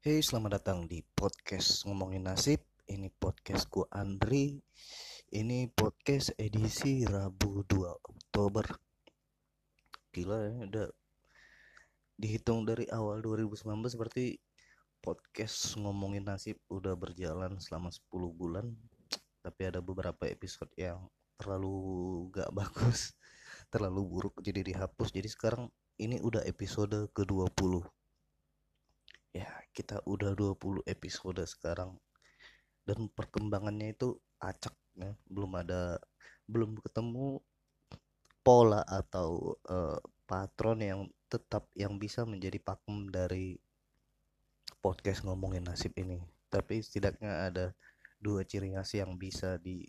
Hey, selamat datang di podcast ngomongin nasib. Ini podcastku Andri. Ini podcast edisi Rabu 2 Oktober. Gila ya, udah dihitung dari awal 2019 berarti podcast ngomongin nasib udah berjalan selama 10 bulan. Tapi ada beberapa episode yang terlalu gak bagus, terlalu buruk jadi dihapus. Jadi sekarang ini udah episode ke-20 ya kita udah 20 episode sekarang. Dan perkembangannya itu acak ya. Belum ada belum ketemu pola atau uh, patron yang tetap yang bisa menjadi pakem dari podcast ngomongin nasib ini. Tapi setidaknya ada dua ciri khas yang bisa di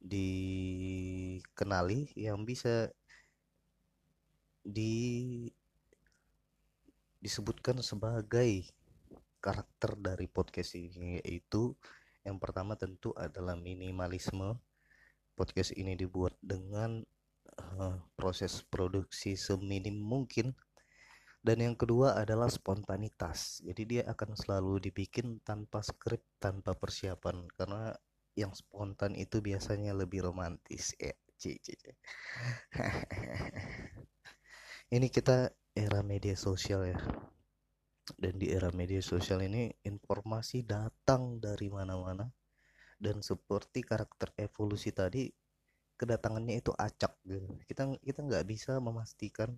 dikenali yang bisa di disebutkan sebagai karakter dari podcast ini yaitu yang pertama tentu adalah minimalisme. Podcast ini dibuat dengan uh, proses produksi seminim mungkin. Dan yang kedua adalah spontanitas. Jadi dia akan selalu dibikin tanpa skrip tanpa persiapan. Karena yang spontan itu biasanya lebih romantis. Ya cici ini kita era media sosial ya. Dan di era media sosial ini informasi datang dari mana-mana. Dan seperti karakter evolusi tadi kedatangannya itu acak gitu kita kita nggak bisa memastikan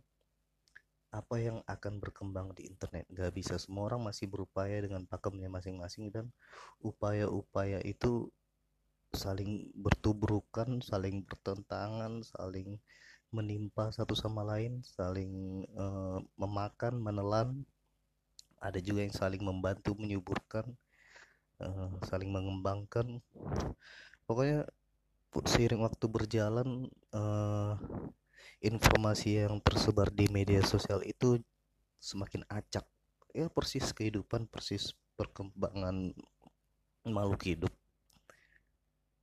apa yang akan berkembang di internet. Nggak bisa. Semua orang masih berupaya dengan pakemnya masing-masing dan upaya-upaya itu saling bertubrukan saling bertentangan saling menimpa satu sama lain, saling uh, memakan, menelan. Ada juga yang saling membantu menyuburkan, uh, saling mengembangkan. Pokoknya seiring waktu berjalan uh, informasi yang tersebar di media sosial itu semakin acak. Ya persis kehidupan, persis perkembangan makhluk hidup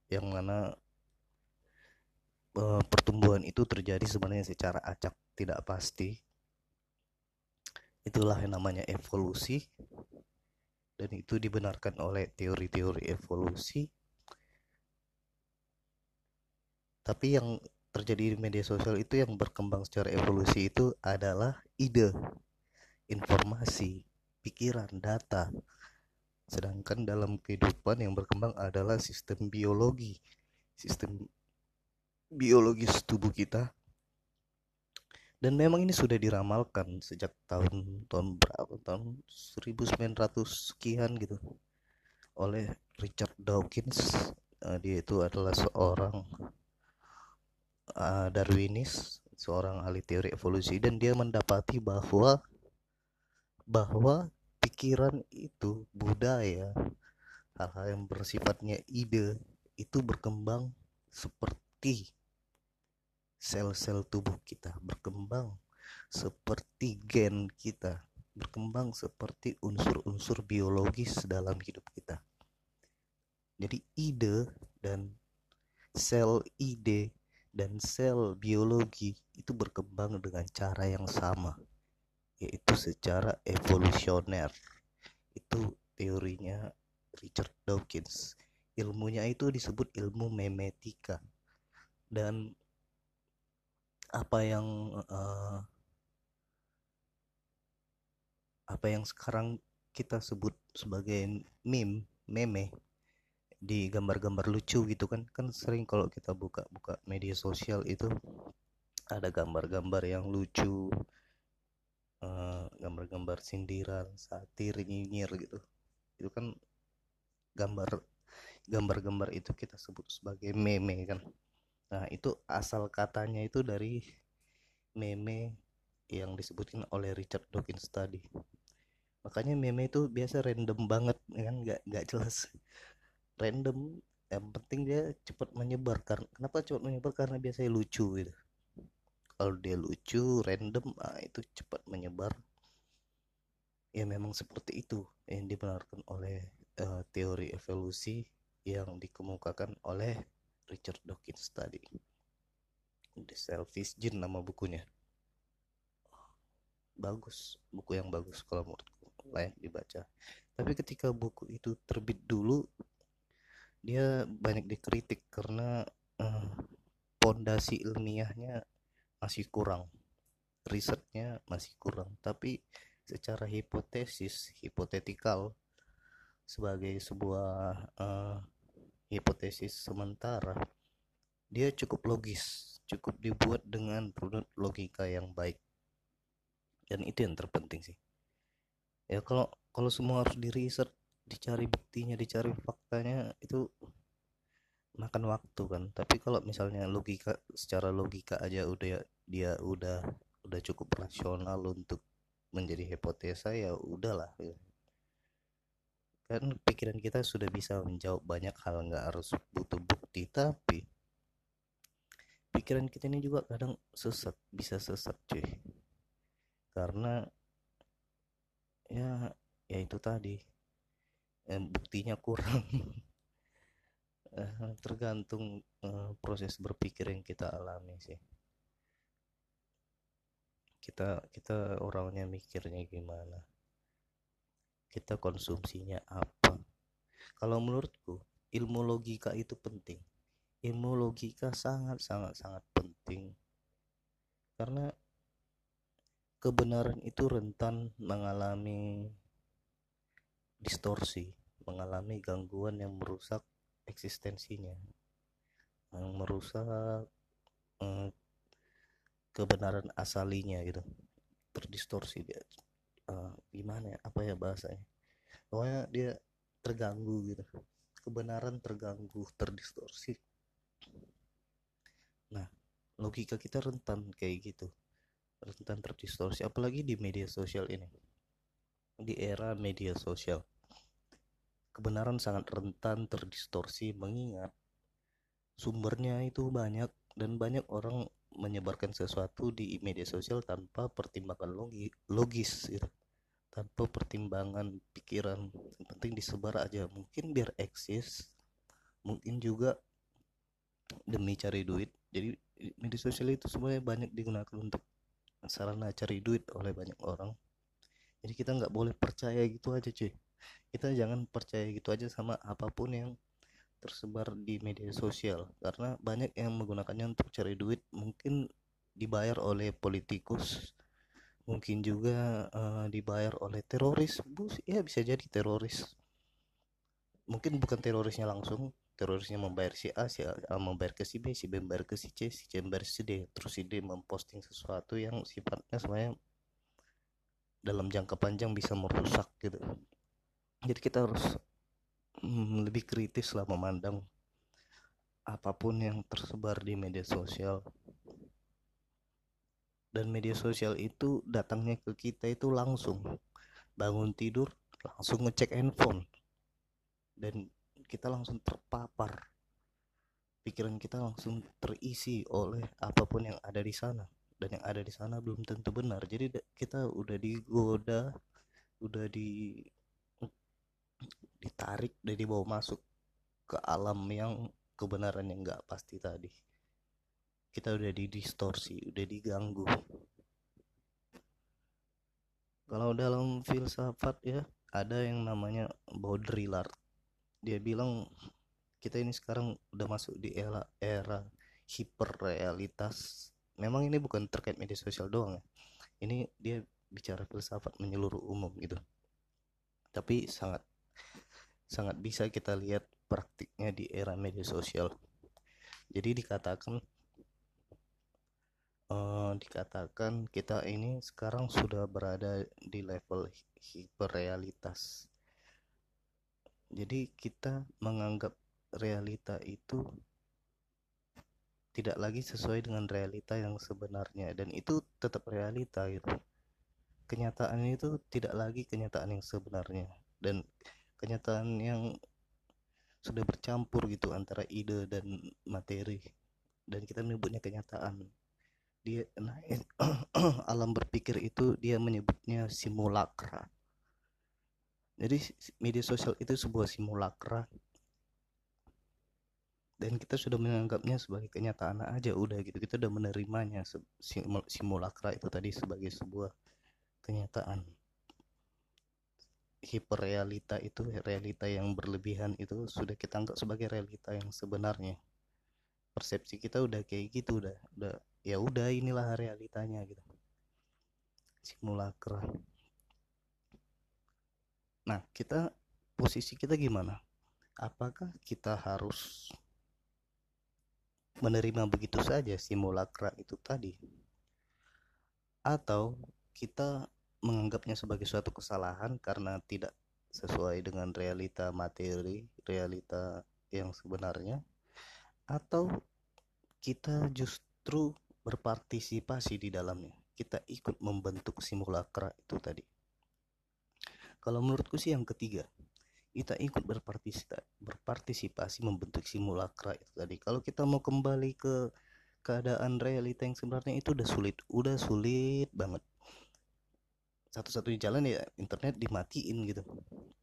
yang mana uh, pertumbuhan itu terjadi sebenarnya secara acak tidak pasti. Itulah yang namanya evolusi. Dan itu dibenarkan oleh teori-teori evolusi. Tapi yang terjadi di media sosial itu yang berkembang secara evolusi itu adalah ide informasi pikiran data. Sedangkan dalam kehidupan yang berkembang adalah sistem biologi sistem biologis tubuh kita. Dan memang ini sudah diramalkan sejak tahun tahun berapa? Tahun 1900 sekian gitu. Oleh Richard Dawkins. Uh, dia itu adalah seorang uh, Darwinis seorang ahli teori evolusi. Dan dia mendapati bahwa bahwa pikiran itu budaya hal-hal yang bersifatnya ide itu berkembang seperti sel-sel tubuh kita berkembang seperti gen kita berkembang seperti unsur-unsur biologis dalam hidup kita. Jadi ide dan sel ide dan sel biologi itu berkembang dengan cara yang sama yaitu secara evolusioner. Itu teorinya Richard Dawkins. Ilmunya itu disebut ilmu memetika. Dan apa yang uh, apa yang sekarang kita sebut sebagai meme meme di gambar-gambar lucu gitu kan. Kan sering kalau kita buka-buka media sosial itu ada gambar-gambar yang lucu gambar gambar-gambar sindiran satir nyinyir gitu. Itu kan gambar gambar-gambar itu kita sebut sebagai meme kan Nah, itu asal katanya itu dari meme yang disebutkan oleh Richard Dawkins tadi. Makanya meme itu biasa random banget kan nggak nggak jelas. Random yang penting dia cepat menyebar karena kenapa cepat menyebar karena biasanya lucu gitu. Kalau dia lucu, random, ah, itu cepat menyebar. Ya memang seperti itu yang dibenarkan oleh uh, teori evolusi yang dikemukakan oleh Richard Dawkins tadi. The Selfish Gene nama bukunya. Bagus buku yang bagus kalau menurutku layak dibaca. Tapi ketika buku itu terbit dulu dia banyak dikritik karena pondasi uh, ilmiahnya masih kurang. Risetnya masih kurang. Tapi secara hipotesis hipotetikal sebagai sebuah uh, hipotesis sementara dia cukup logis cukup dibuat dengan logika yang baik. Dan itu yang terpenting sih. Ya kalau kalau semua harus di riset dicari buktinya dicari faktanya itu makan waktu kan. Tapi kalau misalnya logika secara logika aja udah dia udah udah cukup rasional untuk menjadi hipotesa ya udahlah. ya. Kan pikiran kita sudah bisa menjawab banyak hal nggak harus butuh bukti tapi pikiran kita ini juga kadang sesat bisa sesat cuy. Karena ya ya itu tadi eh, buktinya kurang. Eh, tergantung eh, proses berpikir yang kita alami sih. Kita kita orangnya mikirnya gimana kita konsumsinya apa. Kalau menurutku ilmu logika itu penting. Ilmu logika sangat sangat sangat penting. Karena kebenaran itu rentan mengalami distorsi mengalami gangguan yang merusak eksistensinya yang merusak eh, kebenaran asalinya gitu. Terdistorsi dia uh, gimana ya apa ya bahasanya? Pokoknya dia terganggu gitu. Kebenaran terganggu terdistorsi. Nah logika kita rentan kayak gitu. Rentan terdistorsi apalagi di media sosial ini. Di era media sosial. Kebenaran sangat rentan terdistorsi mengingat sumbernya itu banyak dan banyak orang menyebarkan sesuatu di media sosial tanpa pertimbangan logi, logis gitu tanpa pertimbangan pikiran. Yang penting disebar aja. Mungkin biar eksis mungkin juga demi cari duit. Jadi media sosial itu sebenarnya banyak digunakan untuk sarana cari duit oleh banyak orang. Jadi kita nggak boleh percaya gitu aja cuy. Kita jangan percaya gitu aja sama apa pun yang tersebar di media sosial. Karena banyak yang menggunakannya untuk cari duit. Mungkin dibayar oleh politikus mungkin juga uh, dibayar oleh teroris. Bus ya bisa jadi teroris. Mungkin bukan terorisnya langsung terorisnya membayar si A si A membayar ke si B si B membayar ke si C si C membayar si D. Terus si D memposting sesuatu yang sifatnya sebenarnya dalam jangka panjang bisa merusak gitu. Jadi kita harus hmm, lebih kritis lah memandang apa pun yang tersebar di media sosial dan media sosial itu datangnya ke kita itu langsung. Bangun tidur langsung ngecek handphone. Dan kita langsung terpapar. Pikiran kita langsung terisi oleh apa pun yang ada di sana. Dan yang ada di sana belum tentu benar. Jadi kita udah digoda udah di ditarik dan dibawa masuk ke alam yang kebenaran yang nggak pasti tadi kita udah didistorsi udah diganggu. Kalau dalam filsafat ya ada yang namanya Baudrillard dia bilang kita ini sekarang udah masuk di era era hiperrealitas. Memang ini bukan terkait media sosial doang ya. Ini dia bicara filsafat menyeluruh umum gitu. Tapi sangat sangat bisa kita lihat praktiknya di era media sosial. Jadi dikatakan uh, dikatakan kita ini sekarang sudah berada di level hiperrealitas. Jadi kita menganggap realita itu tidak lagi sesuai dengan realita yang sebenarnya dan itu tetap realita gitu. Kenyataan itu tidak lagi kenyataan yang sebenarnya dan kenyataan yang sudah bercampur gitu antara ide dan materi dan kita menyebutnya kenyataan dia nah, alam berpikir itu dia menyebutnya simulakra. Jadi media sosial itu sebuah simulakra. Dan kita sudah menganggapnya sebagai kenyataan aja udah gitu. Kita udah menerimanya simulakra itu tadi sebagai sebuah kenyataan. Hiperrealita itu realita yang berlebihan itu sudah kita anggap sebagai realita yang sebenarnya. Persepsi kita udah kayak gitu udah udah ya udah inilah realitanya gitu. Simulakra nah kita posisi kita gimana? Apakah kita harus menerima begitu saja simulakra itu tadi? Atau kita menganggapnya sebagai suatu kesalahan karena tidak sesuai dengan realita materi, realita yang sebenarnya, atau kita justru berpartisipasi di dalamnya. Kita ikut membentuk simulakra itu tadi. Kalau menurutku sih yang ketiga, kita ikut berpartisipasi membentuk simulakra itu tadi. Kalau kita mau kembali ke keadaan realita yang sebenarnya itu udah sulit, udah sulit banget satu-satunya jalan ya internet dimatiin gitu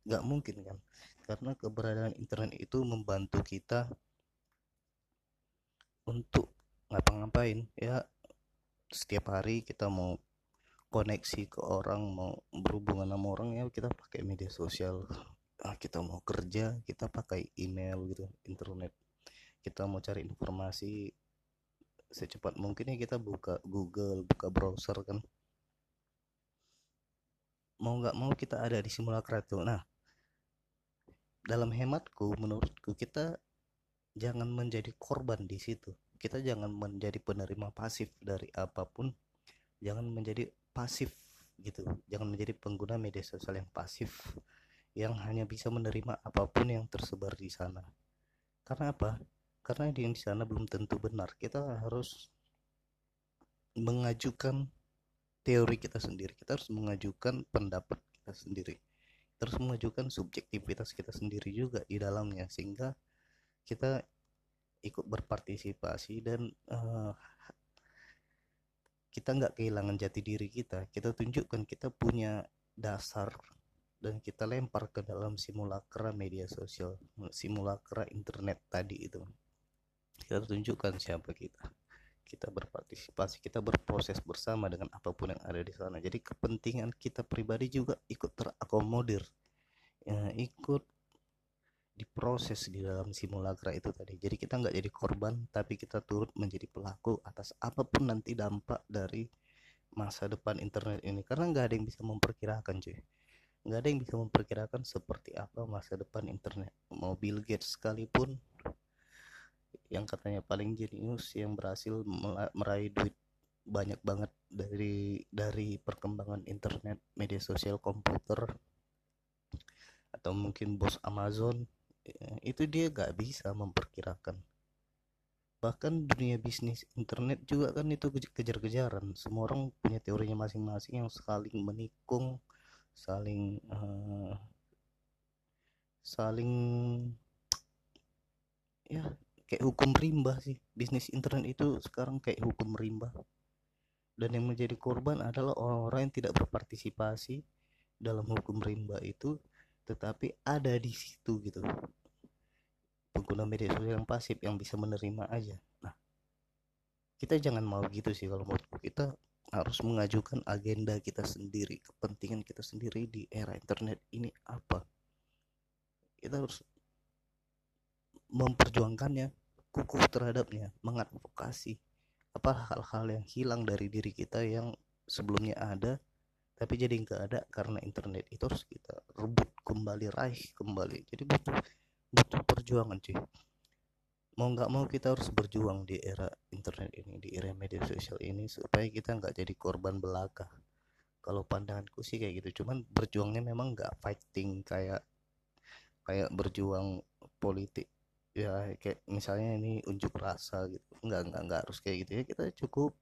nggak mungkin kan karena keberadaan internet itu membantu kita untuk ngapa-ngapain ya. Setiap hari kita mau koneksi ke orang mau berhubungan sama orang ya kita pakai media sosial. Ah, kita mau kerja kita pakai email gitu internet. Kita mau cari informasi secepat mungkin ya kita buka Google buka browser kan. Mau nggak mau kita ada di simulakra itu nah dalam hematku menurutku kita jangan menjadi korban di situ kita jangan menjadi penerima pasif dari apa pun. Jangan menjadi pasif gitu. Jangan menjadi pengguna media sosial yang pasif yang hanya bisa menerima apa pun yang tersebar di sana. Karena apa? Karena di sana belum tentu benar. Kita harus mengajukan teori kita sendiri. Kita harus mengajukan pendapat kita sendiri. Terus mengajukan subjektivitas kita sendiri juga di dalamnya sehingga kita ikut berpartisipasi dan uh, kita nggak kehilangan jati diri kita. Kita tunjukkan kita punya dasar dan kita lempar ke dalam simulakra media sosial simulakra internet tadi itu. Kita tunjukkan siapa kita. Kita berpartisipasi kita berproses bersama dengan apa pun yang ada di sana. Jadi kepentingan kita pribadi juga ikut terakomodir. Ya, ikut diproses di dalam simulakra itu tadi. Jadi kita nggak jadi korban tapi kita turut menjadi pelaku atas apa pun nanti dampak dari masa depan internet ini. Karena nggak ada yang bisa memperkirakan cuy. Nggak ada yang bisa memperkirakan seperti apa masa depan internet. Mau Bill Gates sekalipun yang katanya paling jenius yang berhasil meraih duit banyak banget dari dari perkembangan internet, media sosial, komputer atau mungkin bos Amazon itu dia gak bisa memperkirakan. Bahkan dunia bisnis internet juga kan itu kejar-kejaran. Semua orang punya teorinya masing-masing yang saling menikung saling uh, saling ya kayak hukum rimba sih. Bisnis internet itu sekarang kayak hukum rimba. Dan yang menjadi korban adalah orang-orang yang tidak berpartisipasi dalam hukum rimba itu tetapi ada di situ gitu. Pengguna media sosial yang pasif yang bisa menerima aja. Nah kita jangan mau gitu sih kalau menurutku kita harus mengajukan agenda kita sendiri kepentingan kita sendiri di era internet ini apa. Kita harus memperjuangkannya kukuh terhadapnya mengadvokasi apa hal-hal yang hilang dari diri kita yang sebelumnya ada tapi jadi nggak ada karena internet itu harus kita rebut kembali raih kembali. Jadi butuh butuh perjuangan cuy. Mau nggak mau kita harus berjuang di era internet ini di era media sosial ini supaya kita nggak jadi korban belaka. Kalau pandanganku sih kayak gitu. Cuman berjuangnya memang nggak fighting kayak kayak berjuang politik. Ya kayak misalnya ini unjuk rasa gitu. Nggak nggak nggak harus kayak gitu ya. Kita cukup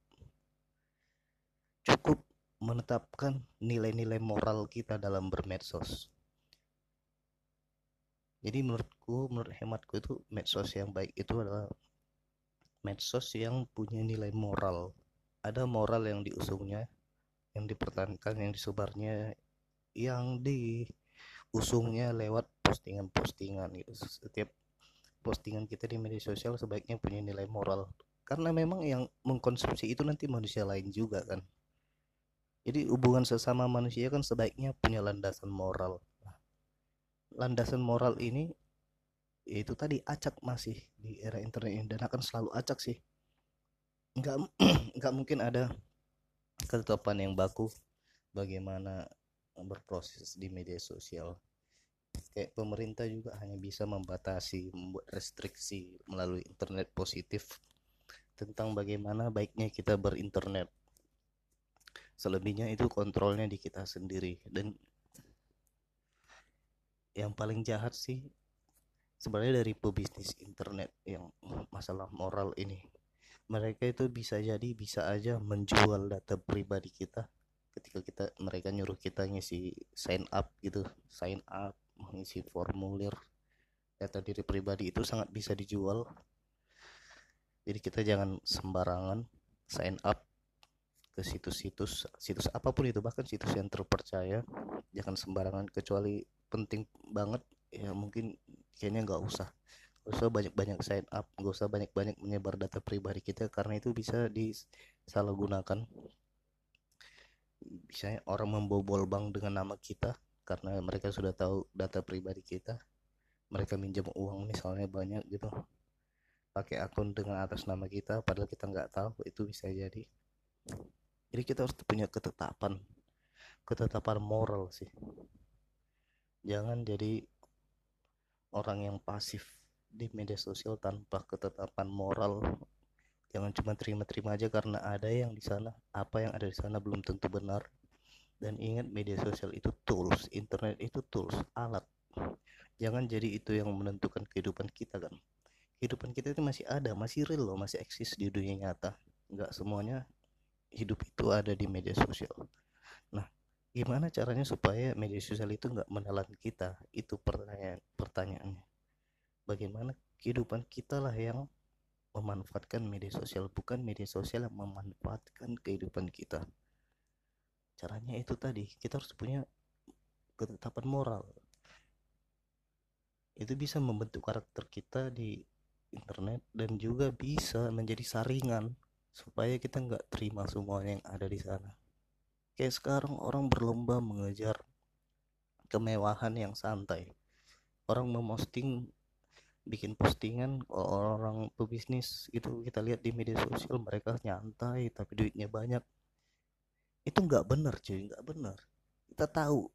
cukup menetapkan nilai-nilai moral kita dalam bermedsos. Jadi menurutku menurut hematku itu medsos yang baik itu adalah medsos yang punya nilai moral. Ada moral yang diusungnya yang dipertahankan yang disebarnya yang diusungnya lewat postingan-postingan gitu. Setiap postingan kita di media sosial sebaiknya punya nilai moral. Karena memang yang mengkonsumsi itu nanti manusia lain juga kan jadi hubungan sesama manusia kan sebaiknya punya landasan moral landasan moral ini yaitu tadi acak masih di era internet ini. Dan akan selalu acak sih. Nggak nggak mungkin ada ketetapan yang baku bagaimana berproses di media sosial. Kayak pemerintah juga hanya bisa membatasi membuat restriksi melalui internet positif tentang bagaimana baiknya kita berinternet selebihnya itu kontrolnya di kita sendiri. Dan yang paling jahat sih sebenarnya dari pebisnis internet yang masalah moral ini mereka itu bisa jadi bisa aja menjual data pribadi kita ketika kita mereka nyuruh kita ngisi sign up gitu. Sign up mengisi formulir data diri pribadi itu sangat bisa dijual. Jadi kita jangan sembarangan sign up ke situs-situs situs apa pun itu bahkan situs yang terpercaya jangan sembarangan kecuali penting banget ya mungkin kayaknya nggak usah. Gak usah banyak-banyak sign up gak usah banyak-banyak menyebar data pribadi kita karena itu bisa disalahgunakan. Misalnya orang membobol bank dengan nama kita karena mereka sudah tahu data pribadi kita mereka minjam uang misalnya banyak gitu pakai akun dengan atas nama kita padahal kita nggak tahu itu bisa jadi jadi kita harus punya ketetapan ketetapan moral sih. Jangan jadi orang yang pasif di media sosial tanpa ketetapan moral. Jangan cuma terima-terima aja karena ada yang di sana apa yang ada di sana belum tentu benar. Dan ingat media sosial itu tools internet itu tools alat. Jangan jadi itu yang menentukan kehidupan kita kan. Kehidupan kita itu masih ada masih real loh masih eksis di dunia nyata. Nggak semuanya hidup itu ada di media sosial. Nah, gimana caranya supaya media sosial itu nggak menelan kita? Itu pertanyaan pertanyaannya. Bagaimana kehidupan kita lah yang memanfaatkan media sosial, bukan media sosial yang memanfaatkan kehidupan kita. Caranya itu tadi, kita harus punya ketetapan moral. Itu bisa membentuk karakter kita di internet dan juga bisa menjadi saringan supaya kita nggak terima semuanya yang ada di sana. Kayak sekarang orang berlomba mengejar kemewahan yang santai. Orang memosting bikin postingan orang pebisnis itu kita lihat di media sosial mereka nyantai tapi duitnya banyak. Itu nggak benar cuy nggak benar. Kita tahu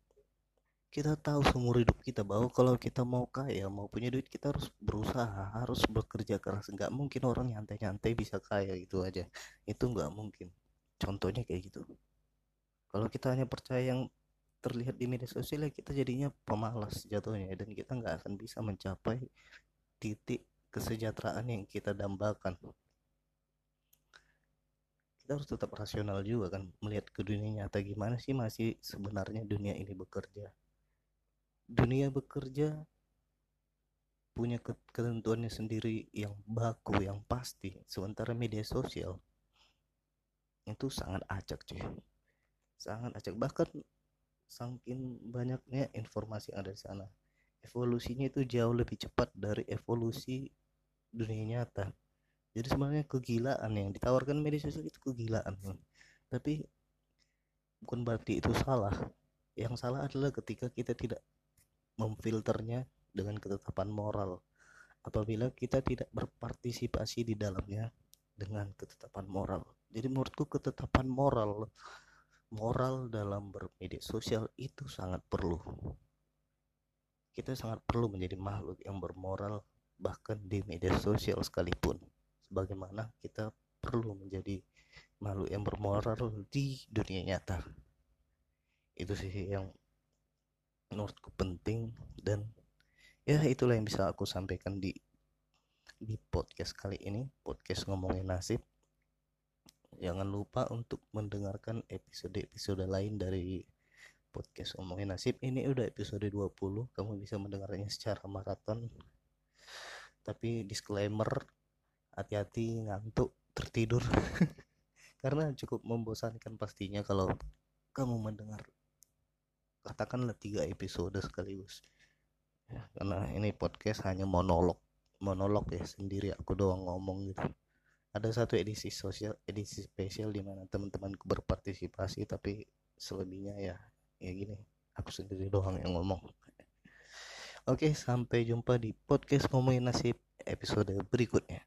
kita tahu seumur hidup kita bahwa kalau kita mau kaya mau punya duit kita harus berusaha harus bekerja keras. Nggak mungkin orang nyantai-nyantai bisa kaya gitu aja. Itu nggak mungkin. Contohnya kayak gitu. Kalau kita hanya percaya yang terlihat di media sosial ya kita jadinya pemalas jatuhnya dan kita nggak akan bisa mencapai titik kesejahteraan yang kita dambakan. Kita harus tetap rasional juga kan melihat ke dunia nyata gimana sih masih sebenarnya dunia ini bekerja dunia bekerja punya ketentuannya sendiri yang baku yang pasti. Sementara media sosial itu sangat acak cuy. Sangat acak. Bahkan saking banyaknya informasi yang ada di sana evolusinya itu jauh lebih cepat dari evolusi dunia nyata. Jadi sebenarnya kegilaan yang ditawarkan media sosial itu kegilaan tapi bukan berarti itu salah. Yang salah adalah ketika kita tidak memfilternya dengan ketetapan moral apabila kita tidak berpartisipasi di dalamnya dengan ketetapan moral. Jadi menurutku ketetapan moral moral dalam bermedia sosial itu sangat perlu. Kita sangat perlu menjadi makhluk yang bermoral bahkan di media sosial sekalipun. Sebagaimana kita perlu menjadi makhluk yang bermoral di dunia nyata. Itu sih yang menurutku penting dan ya itulah yang bisa aku sampaikan di di podcast kali ini podcast ngomongin nasib. Jangan lupa untuk mendengarkan episode-episode lain dari podcast ngomongin nasib. Ini udah episode 20 kamu bisa mendengarnya secara maraton. Tapi disclaimer hati-hati ngantuk tertidur. Karena cukup membosankan pastinya kalau kamu mendengar katakanlah tiga episode sekaligus. Ya, karena ini podcast hanya monolog. Monolog ya sendiri aku doang ngomong gitu. Ada satu edisi sosial edisi spesial di mana teman-temanku berpartisipasi tapi selebihnya ya ya gini. Aku sendiri doang yang ngomong. Oke, sampai jumpa di podcast ngomongin nasib episode berikutnya.